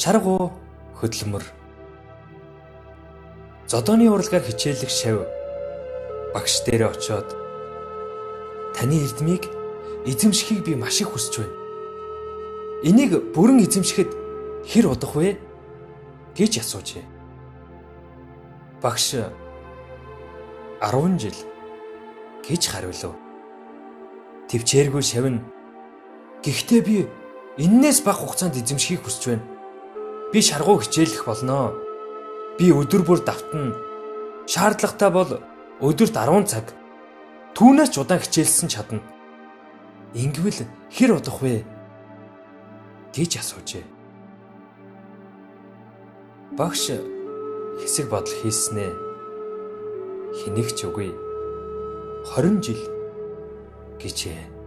Шаргуу хөдөлмөр Зодооны уралгаар хичээлэх шав багш дээрээ очиод таны эрдмийг эзэмшихийг би маш их хүсэж байна. Энийг бүрэн эзэмшихэд хэр удах вэ? гэж асуужээ. Багш 10 жил гэж хариулв. Төвчээргүй шавна. Гэхдээ би эннээс бага хугацаанд эзэмшихийг хүсэж байна. Би шаргуу хичээлэх болноо. Би өдөр бүр давтна. Шаардлагатай бол өдөрт 10 цаг. Түүнээс ч удаан хичээлсэн чадна. Ингэвэл хэр удах вэ? гэж асуужээ. Багш хэсэг бодол хийснэ. Хэнийгч үгүй. 20 жил гэжээ.